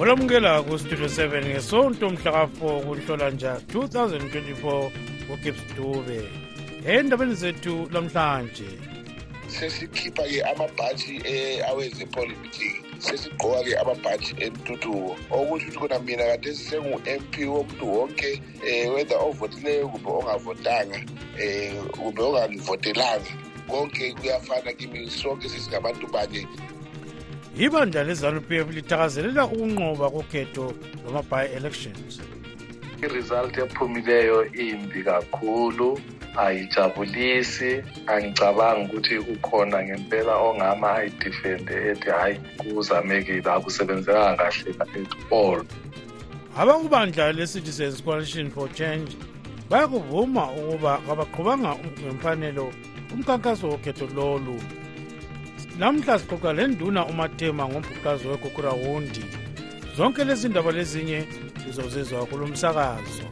olamukela kustudio 7 ngesonto mhlaka-4 kunhlolanja 2024 ugibs dube endabeni zethu lamhlanje sesikhipha-ke amabhatshi eh, awezepolitiki sesigqoka-ke amabhatshi entuthuko okusho ukuthi kona mina kade sisengu-m p womuntu wonke um whether ovotileyo kumbe ongavotanga um kumbe ongangivotelanga konke kuyafana kimi sonke sesingabantu banye ibandla lezanup f lithakazelela ukunqoba kokhetho lwama-by elections i-result ephumileyo imbi kakhulu ayijabulisi angicabangi ukuthi kukhona ngempela ongama ayidifende ethi hhayi kuzamekile akusebenzekanga kahle at all abakubandla le-citizens coalition for change bayakuvuma ukuba kabaqhubanga ngemfanelo umkhankaso wokhetho lolu namhla sixoxa le nduna umatema ngombhuqazo wegokurawundi zonke lezi ndaba lezinye lizozizwa kulo msakazo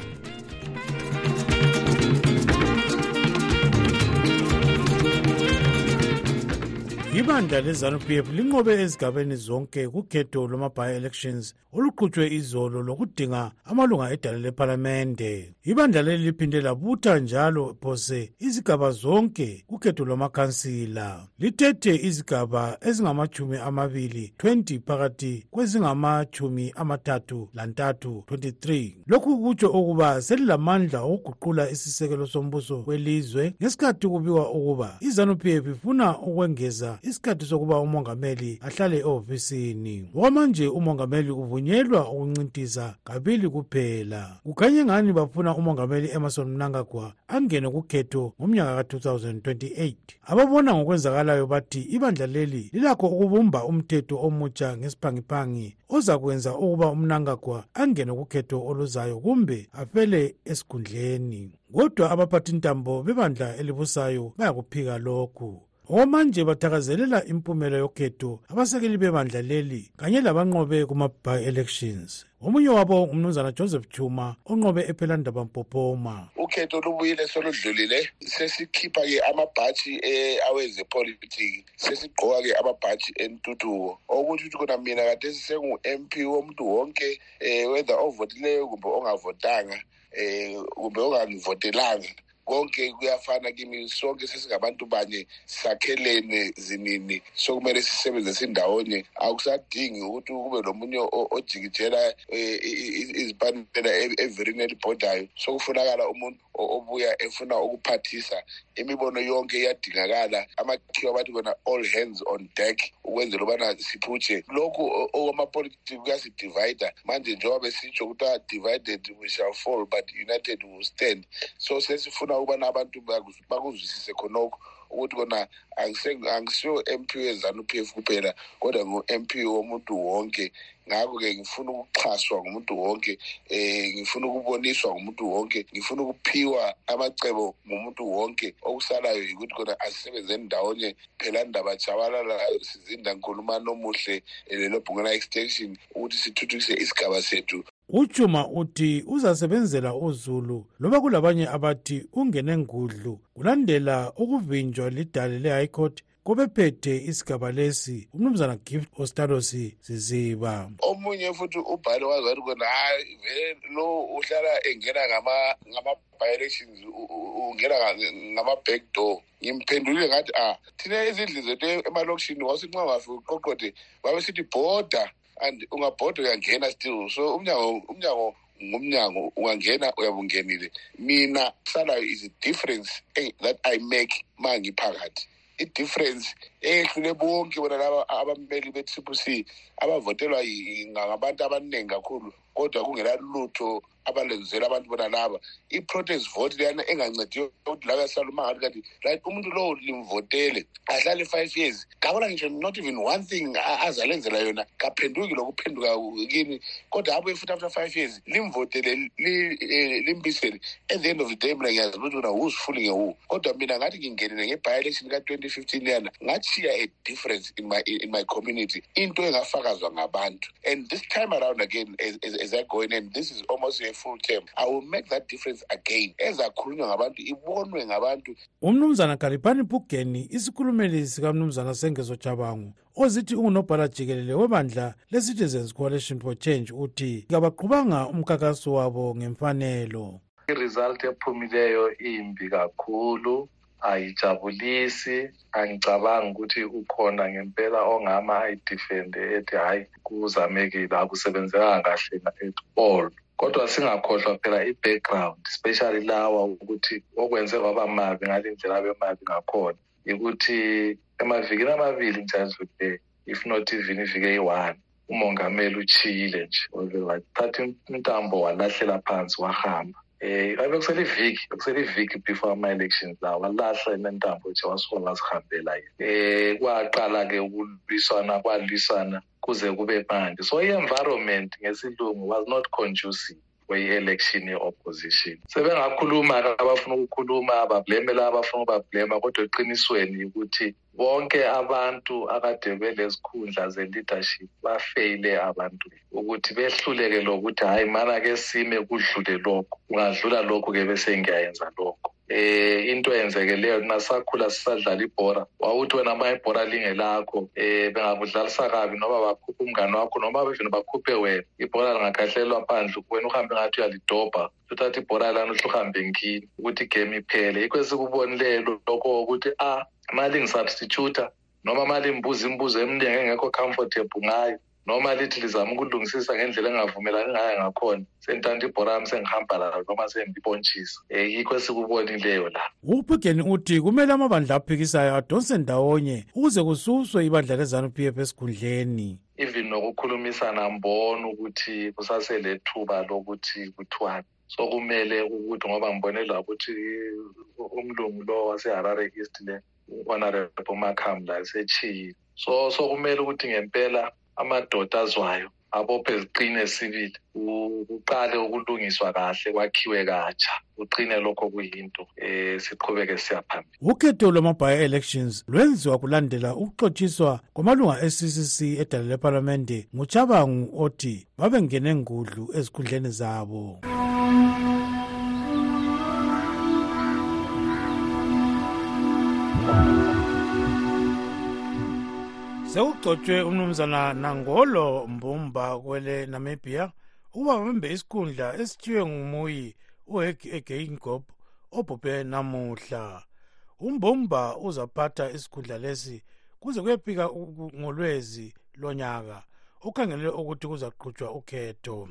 ibandla lezanup f linqobe ezigabeni zonke kukhetho lwama-bi-elections oluqhutshwe izolo lokudinga amalunga edale lephalamende ibandla leli liphinde labutha njalo phose izigaba zonke kukhetho lwamakhansila lithethe izigaba ezingamachumi amabili 20 phakathi kwezingamachumi amathathu lantathu 23 lokhu kutsho ukuba selilamandla okuguqula isisekelo sombuso welizwe ngesikhathi kubikwa ukuba izanup f ifuna ukwengeza isikhathi sokuba umongameli ahlale ehofisini okwamanje umongameli uvunyelwa ukuncintisa kabili kuphela kukhanye ngani bafuna umongameli emerson mnangagwa angene kukhetho ngomnyaka ka-2028 ababona ngokwenzakalayo bathi ibandla leli lilakho ukubumba umthetho omutsha ngesiphangiphangi ozakwenza ukuba umnangagwa angene kukhetho oluzayo kumbe afele esikhundleni kodwa abaphathintambo bebandla elibusayo bayakuphika lokhu okwamanje bathakazelela impumela yokhetho abasekeli bebandla leli kanye labanqobe kuma-by-elections omunye wabo ngumnumzana joseph chuma onqobe ephelandaba mpopoma ukhetho lubuyile soludlulile sesikhipha-ke amabhatshi e-awezepolitiki sesigqoka-ke amabhatshi entuthuko okuthi ukuthi kona mina kade sisengu-m p womuntu wonke um whether ovotileyo kumbe ongavotanga um kumbe ongangivotelanga konke kuyafana kimi sonke sesingabantu banye sakhelene zinini sokumele sisebenze sindawonye akusadingi ukuthi kube lomunye ojikijela um izipanela e-, everini elibhodayo sokufunakala umuntu obuya efuna ukuphathisa imibono yonke iyadingakala amakhiwa bathi kona all hands on deck ukwenzela ubana siphutshe lokhu okwamapolitiki kuyasidivida manje njengoba besitsho kuthiwa divided we shall fall but united will stand so sesifuna ukubana abantu bakuzwisise khonokho ukuthi kona angisiyo MP weZanu PF kuphela kodwa ngu MP womuntu wonke ngakho-ke ngifuna ukuxhaswa ngumuntu wonke um ngifuna ukuboniswa ngumuntu wonke ngifuna ukuphiwa amacebo ngumuntu wonke okusalayo yikuthi khona asisebenzeni ndawonye phela ndaba jabalala sizinda nkulumani omuhle eh, lelobhungela extension ukuthi sithuthukise isigaba sethu utshuma uthi uzasebenzela uzulu loba kulabanye abathi ungene ngudlu kulandela ukuvinjwa lidale le-high court kobephethe isigaba lesi umnumzana gift ostalos ziziba omunye futhi ubhale wazi wathi kona hayi vele lo uhlala engena ngama-violations ungena ngama-back door ngimphendulile ngathi a ah, thina izindlu zethu emalokishini wawusithi nxa ngafi uqoqode babesithi border and ungabhoda uyangena still so umnyango umnyango ngumnyango ungangena uyabungenile mina kusalayo is a difference eh, that i make ma ngiphakathi i-difference eyehlule bonke bona laba abameli be-triple c abavotelwa ngabantu abaningi kakhulu kodwa kungela lutho abalenzela abantu bona laba i-protest vote leyana engancediyo ukuthi lawo yasala uma ngathi kanti right umuntu lowo limvotele ahlale five years kabona ngisho not even one thing azalenzela yona kaphenduki lokuphenduka kini kodwa abuye futhi after five years limvotele eh, limbisele at the end of the day mina ngiyazi ukuthi wona who's fooling who kodwa mina ngathi ngingenile nge-bi-election ka-twenty fifteen yana ngachiya a difference in my, in my community into engafakazwa ngabantu And this time around again, as, as, as I go in, and this is almost a full term, I will make that difference again. As I khulunywa ngabantu, ibonwe ngabantu. UMnumzana Karipani Bugeni, isikhulumeli sikaMnumzana Sengezo Chabangu, ozithi ungunobhala jikelele webandla le-citizens coalition for change uthi kabaqhubanga umkhankaso wabo ngemfanelo iresult ephumileyo imbi kakhulu ayijabulisi angicabangi ukuthi ukhona ngempela ongama ayidifende ethi hhayi kuzamekile akusebenzekanga kahle at all kodwa singakhohlwa phela i-background especially lawa ukuthi okwenze kwaba mabi ngale ndlela abemabi ngakhona yikuthi emavikini amabili nje adlulileyo if not even ivike i-one umongameli utshiyile nje waze wathatha intambo walahlela phansi wahamba um abe kuseliviki kuseliviki before ama-elections lawo walahla inentambo nje wasuka wazihambela ye um eh, kwaqala-ke ukulwisana kwalwisana kuze kube manje so i-environment ngesilungu was not conducive kweyi-election ye-opposition sebengakhuluma abafuna ukukhuluma bablemela abafuna ukubablema kodwa eqinisweni ukuthi bonke abantu akade belezikhundla ze-leadership bafeyile abantu ukuthi behluleke lokuthi hhayi mana ke sime kudlule lokhu ungadlula lokhu ke besengiyayenza lokhu eh into eyenzekeleyo thina sakhula sisadlala ibhora wawuthi wena ma ibhora lingelakho eh bengakudlalisa kabi noba bakhuphe umngane wakho noma bevini bakhuphe wena ibhora lingakhahlelelwa phandle wena uhambe ngathi uyalidobha kuthatha ibhola lana uhluhambe ngini ukuthi igame iphele yikho esikubonileyo lokho ukuthi a ah, ma lingisubstituta noma ma limbuza imibuzo eminingi engekho comfortable ngayo noma lithi lizama ukulungisisa ngendlela engavumelani ngayo ngakhona sentanta ibhora yami sengihamba lalo noma sengibontshisa um eh, yikho esikubonileyo la ubhigeni uthi kumele amabandla aphikisayo adonse ndawonye ukuze kususwe ibandla lezanu p f esikhundleni even nokukhulumisana mbona ukuthi kusaselethuba lokuthi kuthiwani so kumele ukuthi ngoba ngibone la ukuthi umlungu lo waseharare east le honorable makham la esechiyile so so kumele ukuthi ngempela amadoda azwayo abophe ziqine sibili kuqale ukulungiswa kahle kwakhiwe katsha kuqine lokho kuyinto um siqhubeke siyaphambili ukhetho lwama-by-elections lwenziwa kulandela ukuxotshiswa kwamalunga e-ccc edala lephalamende nguchabangu othi babengene ngudlu ezikhundleni zabo sekugcotshwe umnumzana nangolo mbumba kwele namibia ukuba bambe isikhundla esitshiywe ngumuyi uhegi egeingop obhubhe namuhla umbumba uzaphatha isikhundla lesi kuze kuyefika ngolwezi lonyaka ukhangelele ukuthi kuzaqhutshwa ukhetho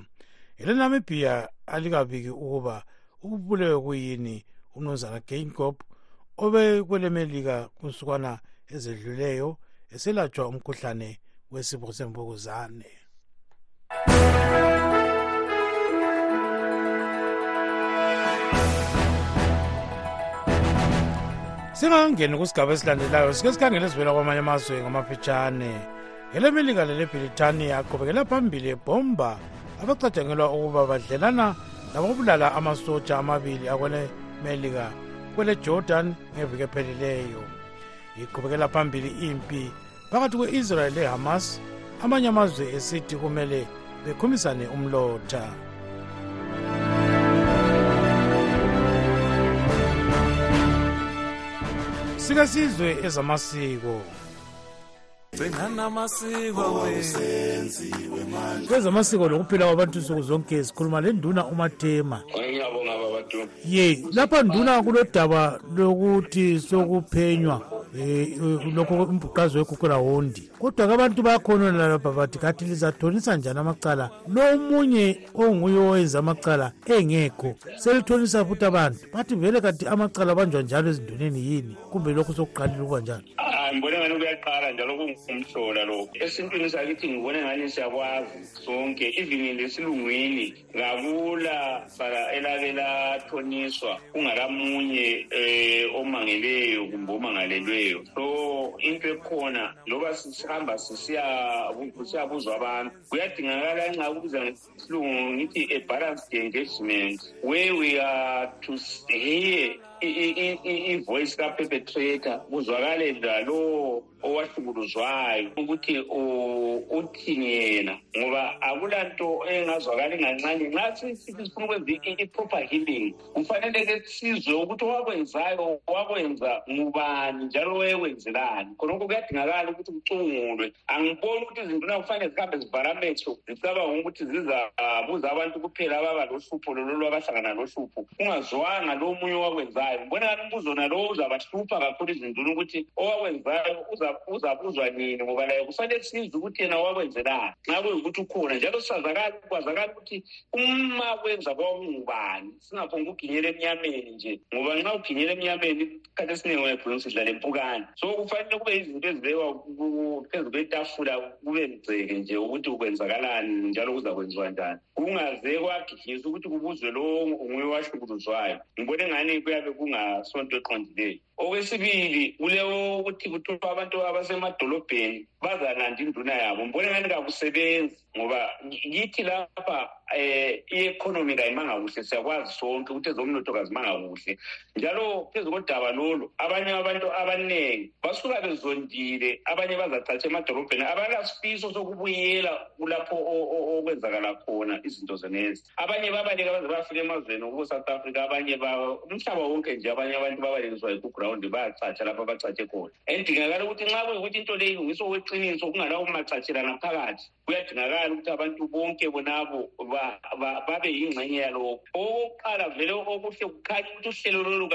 elenamibhiya alikabiki ukuba ukubulewe kuyini umnumzana gainkop obekwelemelika kunsukwana ezedluleyo eselatshwa umkhuhlane wesifo semvukuzane singangeni kusigaba esilandelayo sike sikhangele esivela kwamanye amazwe ngamafitshane ngelemelika lelebhilithani aqhubekela phambili ebhomba abacatshangelwa ukuba badlelana labokubulala amasotsha amabili akwelemelika kwelejordan ngeviki ephelileyo iqhubekela phambili impi phakathi kwe-israyeli lehamas amanye amazwe esithi kumele bekhumisane umlotha sike sizwe ezamasiko kwezamasiko lokuphila kwabantu nsuku zonke sikhuluma lenduna umathema ye lapha nduna kulodaba lokuthi sokuphenywa um lokho umbhuqazi wekhukhulawondi kodwa-ke abantu bayakhona lalapha bathi kathi lizathonisa njani amacala lo omunye onguye owenza amacala engekho selithonisa futhi abantu bathi vele kathi amacala abanjwa njalo ezinduneni yini kumbe lokho sokuqalile ukuba njalo ngibone ngani kuyaqala njalo kungumhlola lokho esintwini sakithi ngibone ngani siyakwazi sonke even lesilungwini kakula cala elake lathoniswa kungalamunye um omangeleyo kumbe omangalelweyo so into ekhona loba sihamba sisiyabuzwa abantu kuyadingakala nxa kubiza ngesilungu ngithi a balanced engagement where we are to hear ivoice kaperpetrator kuzwakale lalowo owahlukuluzwayo ukuthi uthini yena ngoba akula nto engazwakali nganxanye nxa sisithi sifuna ukwenza i-proper healing kufanele ke sizwe ukuthi owakwenzayo wakwenza ngubani njalo wayekwenzelani khonokho kuyadingakala ukuthi kucungulwe angiboni ukuthi izinto na kufanele zihambe zivarametho zicabanga ukuthi zizabuza abantu kuphela ababa lohlupho lololo abahlangana lohlupho ungazwanga lowo munye owakwenzayo ngibona kani umbuzo nalowo uzabahlupha kakhulu izinduna ukuthi owakwenzayo uzabuzwa nini ngoba laye kusale sizwe ukuthi yena owakwenzelani nxa kuyukuthi ukhona njalo sazakali kwazakala ukuthi uma kwenza kwakungubani singaphonga ukuginyela emnyameni nje ngoba nxa uginyela emnyameni isikhathi esiningi uyagcina usidlala empukane so kufanele kube izinto ezibekwa phezu kwetafula kube mgceke nje ukuthi ukwenzakalani njalo kuzakwenziwa njani kungaze kwagidlisa ukuthi kubuzwe lowo nguye wahlukuluzwayo ngibona engani kuyabe kungasonto eqondileyo okwesibili kulewo ukuthi kuthiwa abantu abasemadolobheni bazalanda induna yabo ngibona engani kakusebenzi ngoba kithi lapha um i-economy kayimanga kuhle siyakwazi sonke ukuthi ezomnotho kazimanga kuhle njalo phezu kodaba lolu abanye abantu abaningi basuka bezondile abanye bazacatsha emadolobheni abalasifiso sokubuyela kulapho okwenzakala khona izinto zenezi abanye babaleka baze bafika emazweni okubo-south africa abanye umhlaba wonke nje abanye abantu babalekiswa yikugrawundi bayacatsha lapho abacatshe khona endingakala ukuthi nxa kuyukuthi into leyi ngiso weqiniso kungalawo macatshelana phakathi kuyadingakala ukuthi abantu bonke bonabo babe yingxenye yalowo okokuqala vele okuhle kukhanya ukuthi uhlelo lolu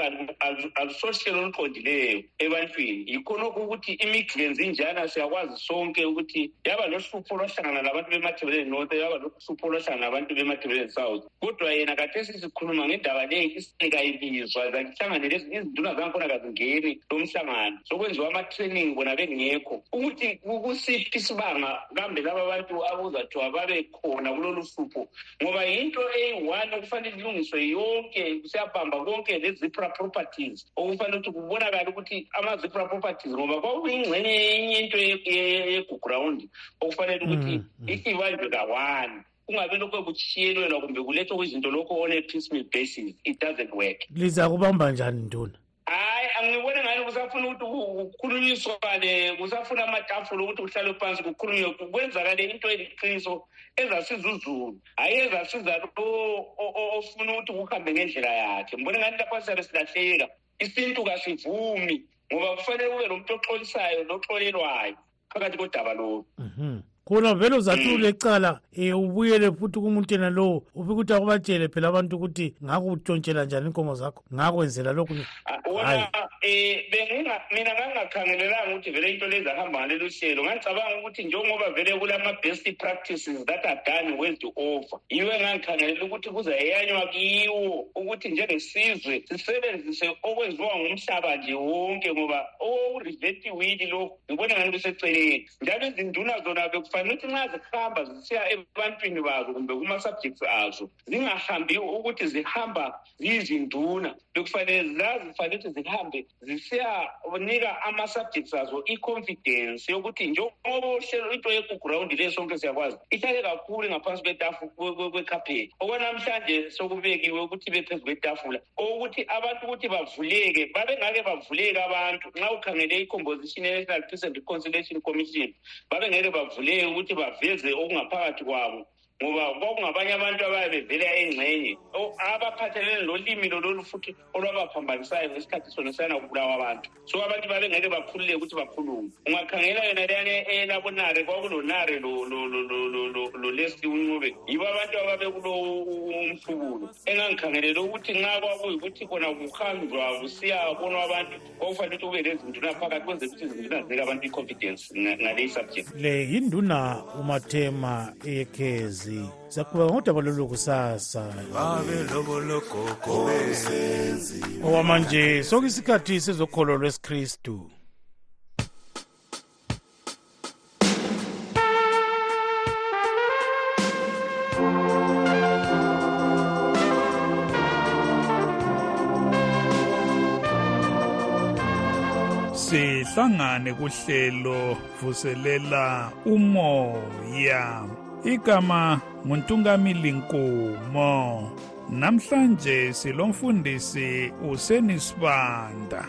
alusohlelo oluqondileyo ebantwini yikhonokho ukuthi imiglenzi injana siyakwazi sonke ukuthi yaba lohlupho lwahlangana labantu bemathebeleni north yaba lohlupho lwahlangana labantu bemathebeleni south kodwa yena kathesi sikhuluma ngendaba leyi isekayibizwa zakuhlangane izinduna zangikhona kazingeni lo mhlangano sokwenziwa ama-training bona bengekho ukuthi kusiphi isibanga kambe laba abantu akuzathiwa babe khona kulolu hlupho ngoba yinto eyi-one okufanele ilungiswe yonke kusiyabamba konke le-zipra properties okufanele ukuthi kubonakale ukuthi ama-zipra properties ngoba kwakuyingxenye yenye into yeguground okufanele ukuthi mm, mm. ibanjwe kawani kungabe lokho kutshiyelela kumbe kulethwa kwizinto lokho on a piecemeal basis it doesn't work lizakubamba njani nduna hayi angibone ngani kusafuna ukuthi kukhulunyiswane kusafuna amatafula ukuthi kuhlalwe phansi kukhulunywe kwenzakale into eliqiniso ezasiza uzulu hhayi ezasiza lo ofuna ukuthi kuhambe ngendlela yakhe ngibone ngani lapha siyabe silahleka isintu kasivumi ngoba kufanele kube lo muntu oxolisayo noxolelwayo phakathi kodaba lolu mhm. khona vele uzathula ecala um eh, ubuyele futhi kumuntu yena lowo ufike ukuthi akubatshele phela abantu ukuthi ngakutshontshela njani inkomo zakho ngakwenzela lokhu ah, wona um mina ngangingakhangelelanga ukuthi vele into lezi ahamba ngaleli uhlelo ngangicabanga ukuthi njengoba vele kulama-best practices that are done world over yiwe ngangikhangelela ukuthi kuzayanywa kiwo ukuthi njengesizwe sisebenzise okwenziwa ngumhlaba nje wonke ngoba okurivetiwili lokhu ngibona ngani kuseceleni njalo izinduna zona bekufanele ukuthi nxa zihamba zisiya ebantwini bazo kumbe kuma-subjects azo zingahambi ukuthi zihamba ziyizinduna bekufanele zazi kufanele ukuthi zihambe zisiyanika ama-subjects azo i-confidence yokuthi njengoba uhlelo into yekugrawundi leyo sonke siyakwazi ihlale kakhulu ngaphansi kwetafula kwekhapheti okwanamhlanje sokubekiwe ukuthi bephezu kwetafula owokuthi abantu ukuthi bavuleke babengake bavuleke abantu nxa ukhangele i-composition ye-national peace and reconciliation commission babengeke bavuleke ukuthi baveze okungaphakathi kwabo ngoba kwakungabanye abantu abaye bevela engxenye abaphathelene lolimi lololu futhi olwabaphambanisayo ngesikhathi sona sanakubulawa abantu so abantu babengeke bakhululeke ukuthi bakhulume ungakhangela yona leyane elabonare kwakulonare lolesi uncube yibo abantu ababekulo umhlubulo engangikhangelele ukuthi nxa kwakuyikuthi kona kuhanjwa kusiyabonwa abantu kwakufanele ukuthi kube lezinduna phakathi kwenzela ukuthi izinduna zinike abantu i-confidence ngaleyi subject le yinduna umathema eyekhezi siyaqhubeka ngodaba lolu kusasa owamanje soke isikhathi sezokholo lwesikristu sihlangane kuhlelo vuselela umoya Igama nguNtungamili Nkomo. Namhlanje silomfundisi usenisibanda.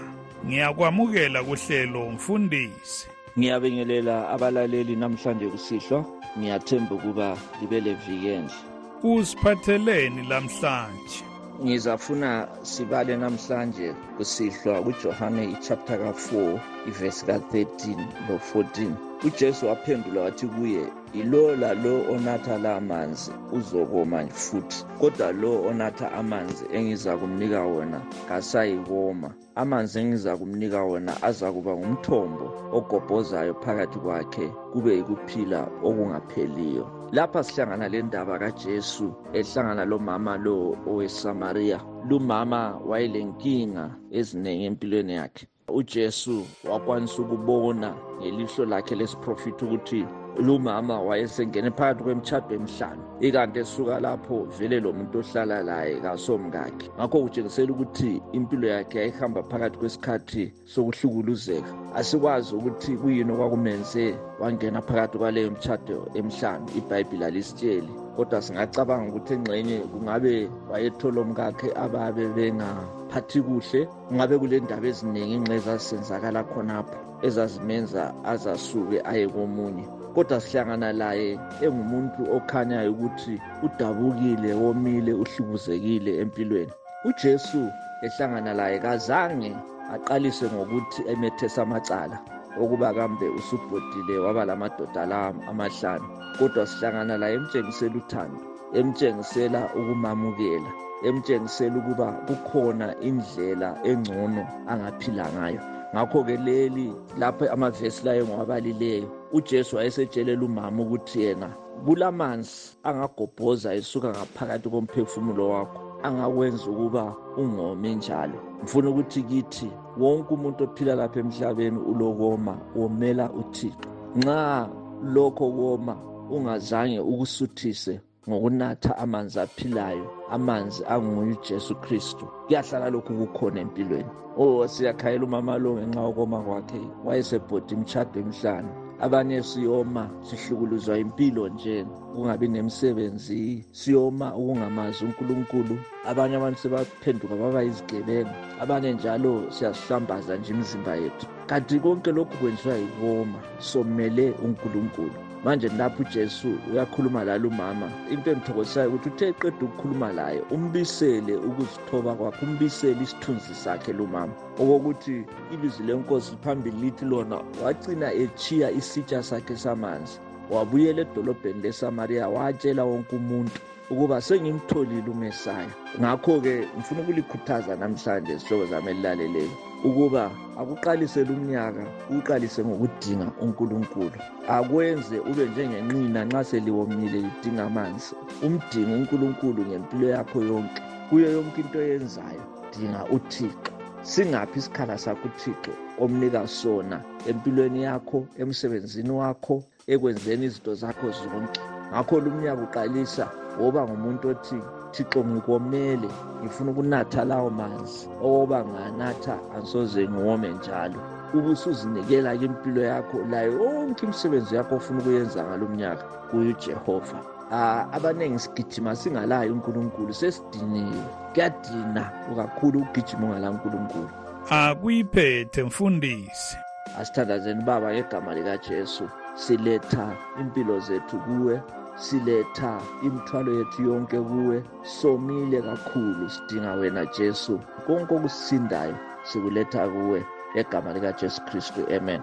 Ngiyakwamukela kuhlelo mfundisi. Ngiyabingelela abalaleli namhlanje kusihlwa. Ngiyathemba ukuba libe levikendle. Usiphatheleni lamhlanje? Ngizafuna sibale namhlanje kusihlwa kuJohane ichapter ka-4 ivesi ka-13 lo-14. UJesu waphendula wathi kuye yilowo lalowo onatha la manzi uzokoma futhi kodwa lowo onatha amanzi engizakumnika wona kasayikoma amanzi engizakumnika wona azakuba ngumthombo ogobhozayo phakathi kwakhe kube yikuphila okungapheliyo lapha sihlangana le ndaba kajesu ehlangana lomama lo owesamariya lumama wayelenkinga eziningi empilweni yakhe uJesu wakwanisa ukubona ngelihlo lakhe lesiprofita ukuthi lumama wayesengene phakathi kwemtshado emihlanu ikanti esuka lapho vele lo muntu ohlala laye kasomkakhe ngakho kutshengisela ukuthi impilo yakhe yayihamba phakathi kwesikhathi sokuhlukuluzeka asikwazi ukuthi kuyini okwakumenze wangena phakathi kwaleyo mtshado emihlanu ibhayibhile alisitsheli kodwa singacabanga ukuthi engxenye kungabe wayethola omkakhe ababe bengaphathi kuhle ngabe kulendaba eziningi nxa ezazisenzakala khonapho ezazimenza azasuke aye komunye kodwa sihlangana laye engumuntu okhanyayo ukuthi udabukile womile uhlukuzekile empilweni ujesu ehlangana laye kazange aqalise ngokuthi emethesa amacala okuba kambe usubhodile waba lamadoda la amahlanu kodwa sihlangana laye emtshengisela uthando emtshengisela ukumamukela emtshengisela ukuba kukhona indlela engcono angaphila ngayo ngakho-ke leli lapho amavesi layo ngowabalileyo ujesu wayesetshelela umama ukuthi yena kulamanzi angagobhoza esuka ngaphakathi komphefumulo wakho angakwenza ukuba ungomi njalo ngifuna ukuthi kithi wonke umuntu ophila lapha emhlabeni ulokoma womela uthixo nxa lokho koma ungazange ukusuthise ngokunatha amanzi aphilayo amanzi anguye ujesu kristu kuyahlala lokhu kukhona empilweni o oh, siyakhayela umama lo ngenxa yokoma kwakhe wayesebhodi imtshado emhlanu abanye siyoma sihlukuluzwa impilo nje kungabi nemisebenzi siyoma ukungamazi unkulunkulu abanye abantu phenduka baba izigebengu abanye njalo siyazihlambaza nje imizimba yethu kanti konke lokhu kwenziwa yikoma somele unkulunkulu manje lapho uJesu uyakhuluma lalo mama into engithokozisayo ukuthi uthe eqeda ukukhuluma laye umbisele ukuzithoba kwakhe umbisele isithunzi sakhe lo mama okokuthi ilizwi lenkosi phambili lithi lona wagcina echiya isitsha sakhe samanzi wabuyela edolobheni lesamariya watshela wonke umuntu ukuba sengimtholile umesaya ngakho-ke ngifuna ukulikhuthaza namhlanje zihlobo zami elilaleleyo ukuba akuqalise lumnyaka uqalise ngokudinga uNkulunkulu akwenze ube njengenqina nxa seliwomile lidinga amanzi umdinga uNkulunkulu ngempilo yakho yonke kuyo yonke into oyenzayo dinga uThixo singaphi isikhala sakho uthixo omnika sona empilweni yakho emsebenzini wakho ekwenzeni izinto zakho zonke ngakho lumnyaka uqalisa woba ngumuntu othi thixo ngikomele ngifuna ukunatha lawo manzi owoba nganatha ansoze ngiwome njalo ube usuzinikela ke impilo yakho layo yonke imisebenzi yakho ofuna ukuyenza ngalo mnyaka kuyujehova Ah, abaningi sigijima singalayo uNkulunkulu sesidiniwe kuyadina kakhulu ukugijima ungala uNkulunkulu akuyiphethe mfundisi asithandazeni baba ngegama likajesu siletha impilo zethu kuwe siletha imithwalo yethu yonke kuwe somile kakhulu sidinga wena jesu konke okusindayo sikuletha kuwe ngegama likajesu kristu amen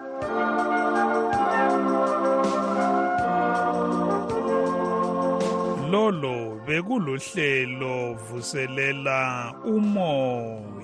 lolo bekuluhlelo vuselela umoya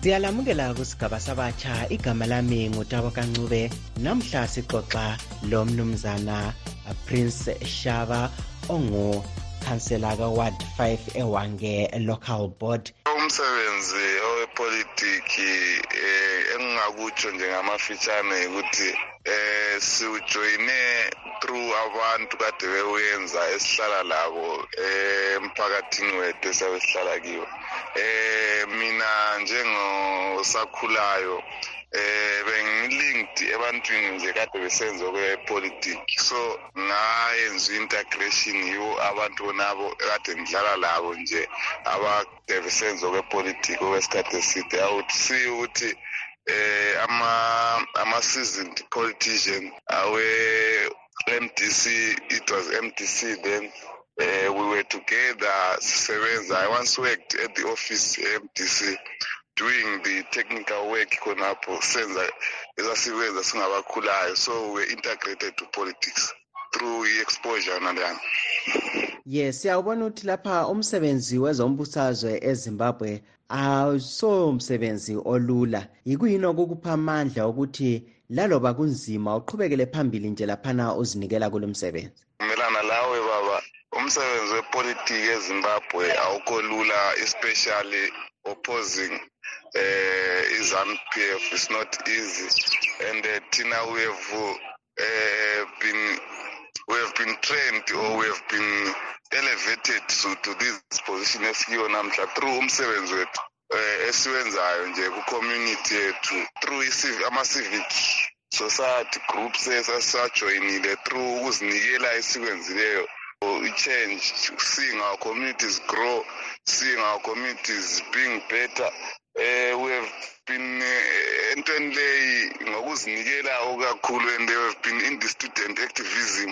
siyalamukela kusigaba sabatsha igama lami ngutabo kancube namhla sixoxa lo mnumzana prince shaba ongukhansela kaward 5 ewange local board umsebenzi owepolitiki um engingakutsho nje ngamafitshane yikuthi eh siwujoyine through abantu kade bewenza esihlala labo emphakathini wethu esiyabe sihlala kiwo eh mina njengosakhulayo eh bengilinked ebantwini nje kade besenza okwepolitic so ngayenza i-integration yiwo abantu bonabo kade ngidlala labo nje devisenzo kwepolitiki okwesikhathi eside awusiyi ukuthi eh ama ama seasoned politician awe MDC it was MDC then uh, we were together sisebenza i once worked at the office MDC doing the technical work khonapho senza ezasikwenza singabakhulayo so we were integrated to politics through i-exposure naleyana yes siyawubona ukuthi lapha umsebenzi wezombusazwe ezimbabwe awuso msebenzi olula yikuyini okukupha amandla okuthi laloba kunzima uqhubekele phambili nje laphana uzinikela kulo msebenzi melana lawe baba umsebenzi wepolitiki ezimbabwe awukho lula especially opposing eh izanu p f is not easy and uh, thina we have uh, been we have been trained or we have been elevated to, to this position esikiyo namhla through umsebenzi wethu um esiwenzayo nje ku-community yethu through ama-civic society groups esasajoyinile through ukuzinikela esikwenzileyo change seeing our communities grow seeing our communities being better Eh, we have been eh, entweni leyi ngokuzinikela okakhulu and we have been in the student activism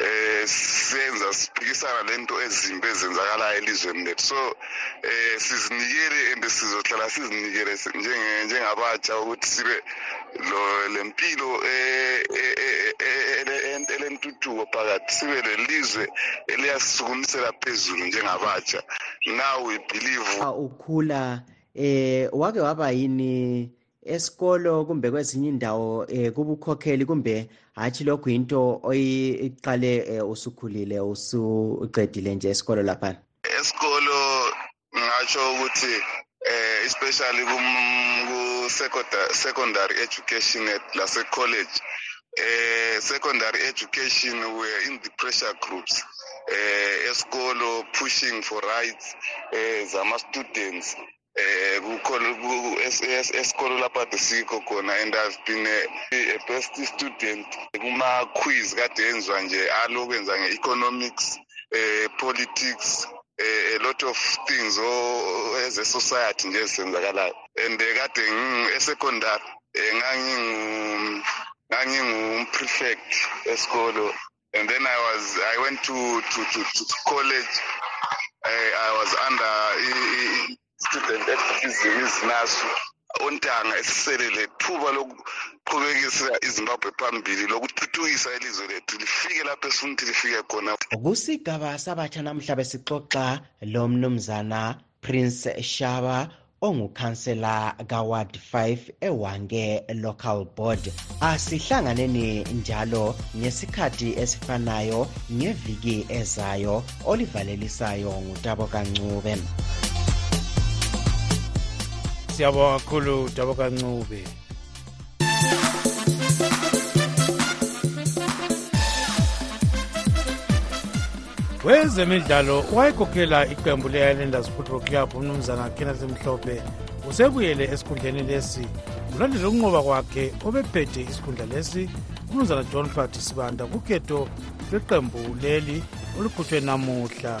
eh senza siphikisana lento ezimbi ezenzakalayo elizweni lethu so eh sizinikele and sizohlala sizinikele njenge njengabatsha ukuthi sibe lo lempilo eh, eh, eh, eh ele- elentuthuko phakathi sibe lelizwe eliyasisukumisela phezulu njengabatsha now we believe Ah, u- khula eh wake waba yini esikolo kumbe kwezinye indawo eh kubukhokheli kumbe hatshi lokhu into oyiqale eh, usukhulile usuqedile nje esikolo lapha esikolo ngatsho ukuthi eh especially ku secondary education at lase college uh, secondary education were in the pressure groups uh, esikolo pushing for rights uh, zama-students um esikolo lapha ndisikho khona and i've been a, a best student kuma-quiz kade enzwa nje alokhu enza nge-economics um politics a lot of things ezesociety nje ezisenzakalayo and kade esecondary eh, ngangingu ngangingu prefect esikolo and then i was i went to to to, to college I, eh, i was under student activism izinasu ontanga esisele lethuba lokuqhubekisa izimbabwe phambili lokuthuthukisa ilizwe lethu lifike lapho esifuna ukuthi lifike khona kusigaba sabatsha namhla besixoxa lo mnumzana prince shaba ongukhansela kaward 5 ewange local board asihlanganeni njalo ngesikhathi esifanayo ngeviki ezayo olivalelisayo ngutabo kancube siyabonga kakhulu dabo kancube wezemidlalo wayekhokhela iqembu le-islanders football club umnumzana kenneth mhlophe usebuyele esikhundleni lesi kulandela ukunqoba kwakhe obephethe isikhundla lesi umnumzana john party sibanda kukhetho lweqembu leli olukhutshwe namuhla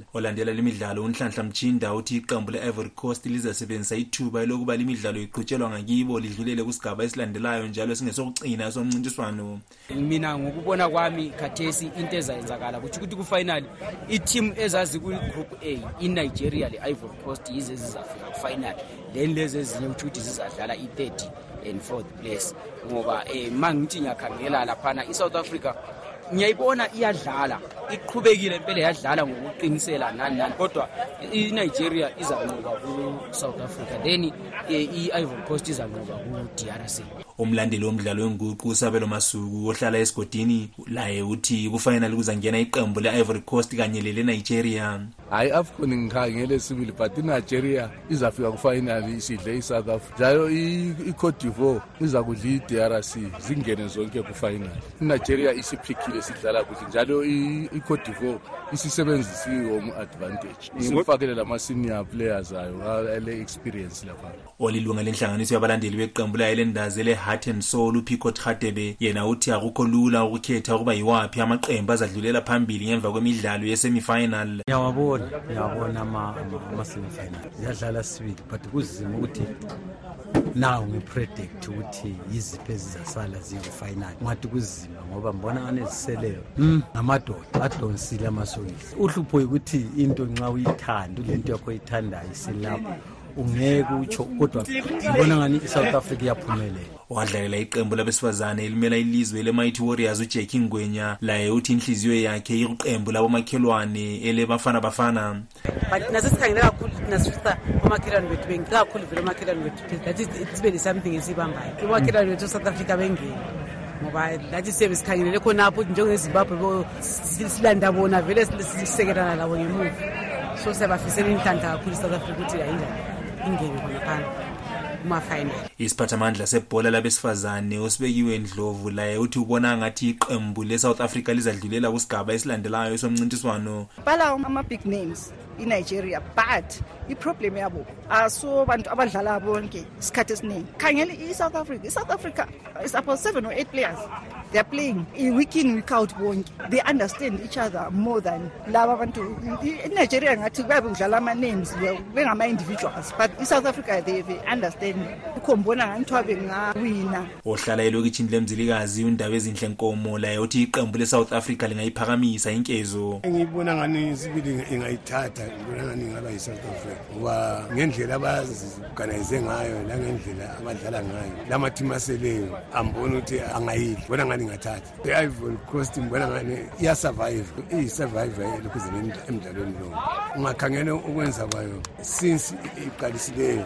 olandela limidlalo unhlanhla mjinda uthi iqembu le-ivory coast lizasebenzisa ithuba elokuba limidlalo iqhutshelwa ngakibo lidlulele kusigaba esilandelayo njalo singesokucina somncintiswano mina ngokubona kwami khathesi into ezayenzakala kutsho ukuthi kufinali iteam ezazi kwi-group a inigeria le-ivory coast yize zizafika kufinali then lezi ezinye kutsho ukuthi zizadlala i-30 in fourth place ngoba eh mangithi ngiyakhangela laphana iSouth Africa ngiyayibona iyadlala iqhubekile impela yadlala ngokuqinisela nani nani kodwa iNigeria izanqoba kuSouth Africa then eh, iIvory Coast izanqoba kuDRC umlandeli womdlalo wenguqu usabelo masuku ohlala esigodini laye uthi kufanele kuzangena iqembu le-ivory coast kanye lelenigeria hayi iafcon ngikhangele sibili but inigeria izafika kufinali isidle isouth africa njalo icote divoir izakudla idrc zingene zonke kufinali inigeria isiphikile sidlala kuhle njalo icote divoir isisebenzisiwe omu-advantage sifakele lama-senior players ayo ale-experience laphaa olilunga lenhlanganiso yabalandeli beqembu layo elendazi ele-heart and soul uphicot hadebe yena uthi akukho lula ukukhetha ukuba yiwaphi amaqembu azadlulela phambili ngemva kwemidlalo yesemifinal ngiyawabona ngiyawabona ama-semifinal ziyadlala sibili but kuzima ukuthi naw ngipredict ukuthi yiziphi ezizasala ziyifinal ngathi kuzima ngoba mbona aneziseleyo mm, ngamadoda adonsile amasokisi uhlupho yikuthi into nxa uyithanda ule nto yakho oyithandayo isilapho ungeke utsho kodwa ngibona ngani i-south africa iyaphumelela wadlalela iqembu labesifazane elimela ilizwe lemighty warriors ujacki ngwenya laye uthi inhliziyo yakhe ikuqembu labomakhelwane elebafana bafana but naso sikhangele kakhulu nasifisa omakhelwane bethu bengi kakhulu vele omakhelwane bethu that is sibe ne-something esiyibambayo omakhelwane bethu south africa bengeni ngoba lathi siyabe sikhangelele khonapho njengezimbabwe silanda bona vele sisekelana labo ngemuva so siyabafisela inhlanhla kakhulu i-south africa ukuthi yayinjani ingene khona phana kumafinal isiphathamandla sebhola labesifazane osibekiwe ndlovu laye uthi ubona ngathi iqembu le-south africa lizadlulela kusigaba esilandelayo somncintiswano bala ama-big names inigeria but iproblem yabo aso bantu abadlala bonke isikhathi esiningi khangela i-south africa i-south africa is about seven or eight players they're playing week in week out bonke they understand each other more than laba bantu inigeria ngathi kuyabe kudlala ama-names bengama-individuals but i-south africa they, they understand ukhombona ngani kuthiwa bengawina ohlala elokitshini lemzilikazi undaba ezinhle nkomo laye uthi iqembu le-south africa lingayiphakamisa inkezo ngiyibona ngani isibili ingayithatha ngibona ngani ingaba yi-south africa ngoba ngendlela abaziganize ngayo langendlela abadlala ngayo lamathimu aseleyo ambona ukuthi angayidli bona ngani ingathatha i-ivory cost ngibona ngani iyasurvive iyisurvive elokhuzeni emdlalweni lowo ungakhangele ukwenza kwayo since iqalisileyo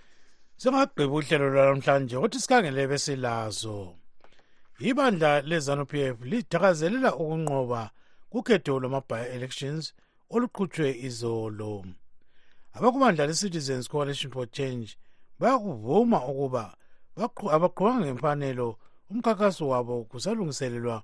singagqiba uhlelo lwalamhlanje ukuthi sikhangele besilazo ibandla lezanu p f lithakazelela ukunqoba kukhetho lwama-bio elections oluqhutshwe izolo abakubandla le-citizens coalition for change bayakuvuma ukuba abaqhubanga ngemfanelo umkhankaso wabo kusalungiselelwa